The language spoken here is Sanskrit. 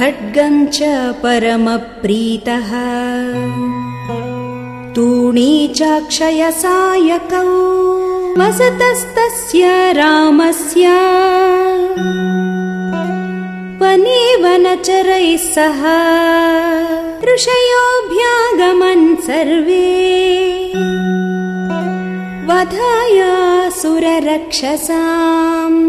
खड्गम् च परमप्रीतः। तूणी चाक्षयसायकौ वसतस्तस्य रामस्य। वनीवनचरैः सह। ऋषयोऽभ्यागमन् सर्वे। वधाय सुररक्षसाम्।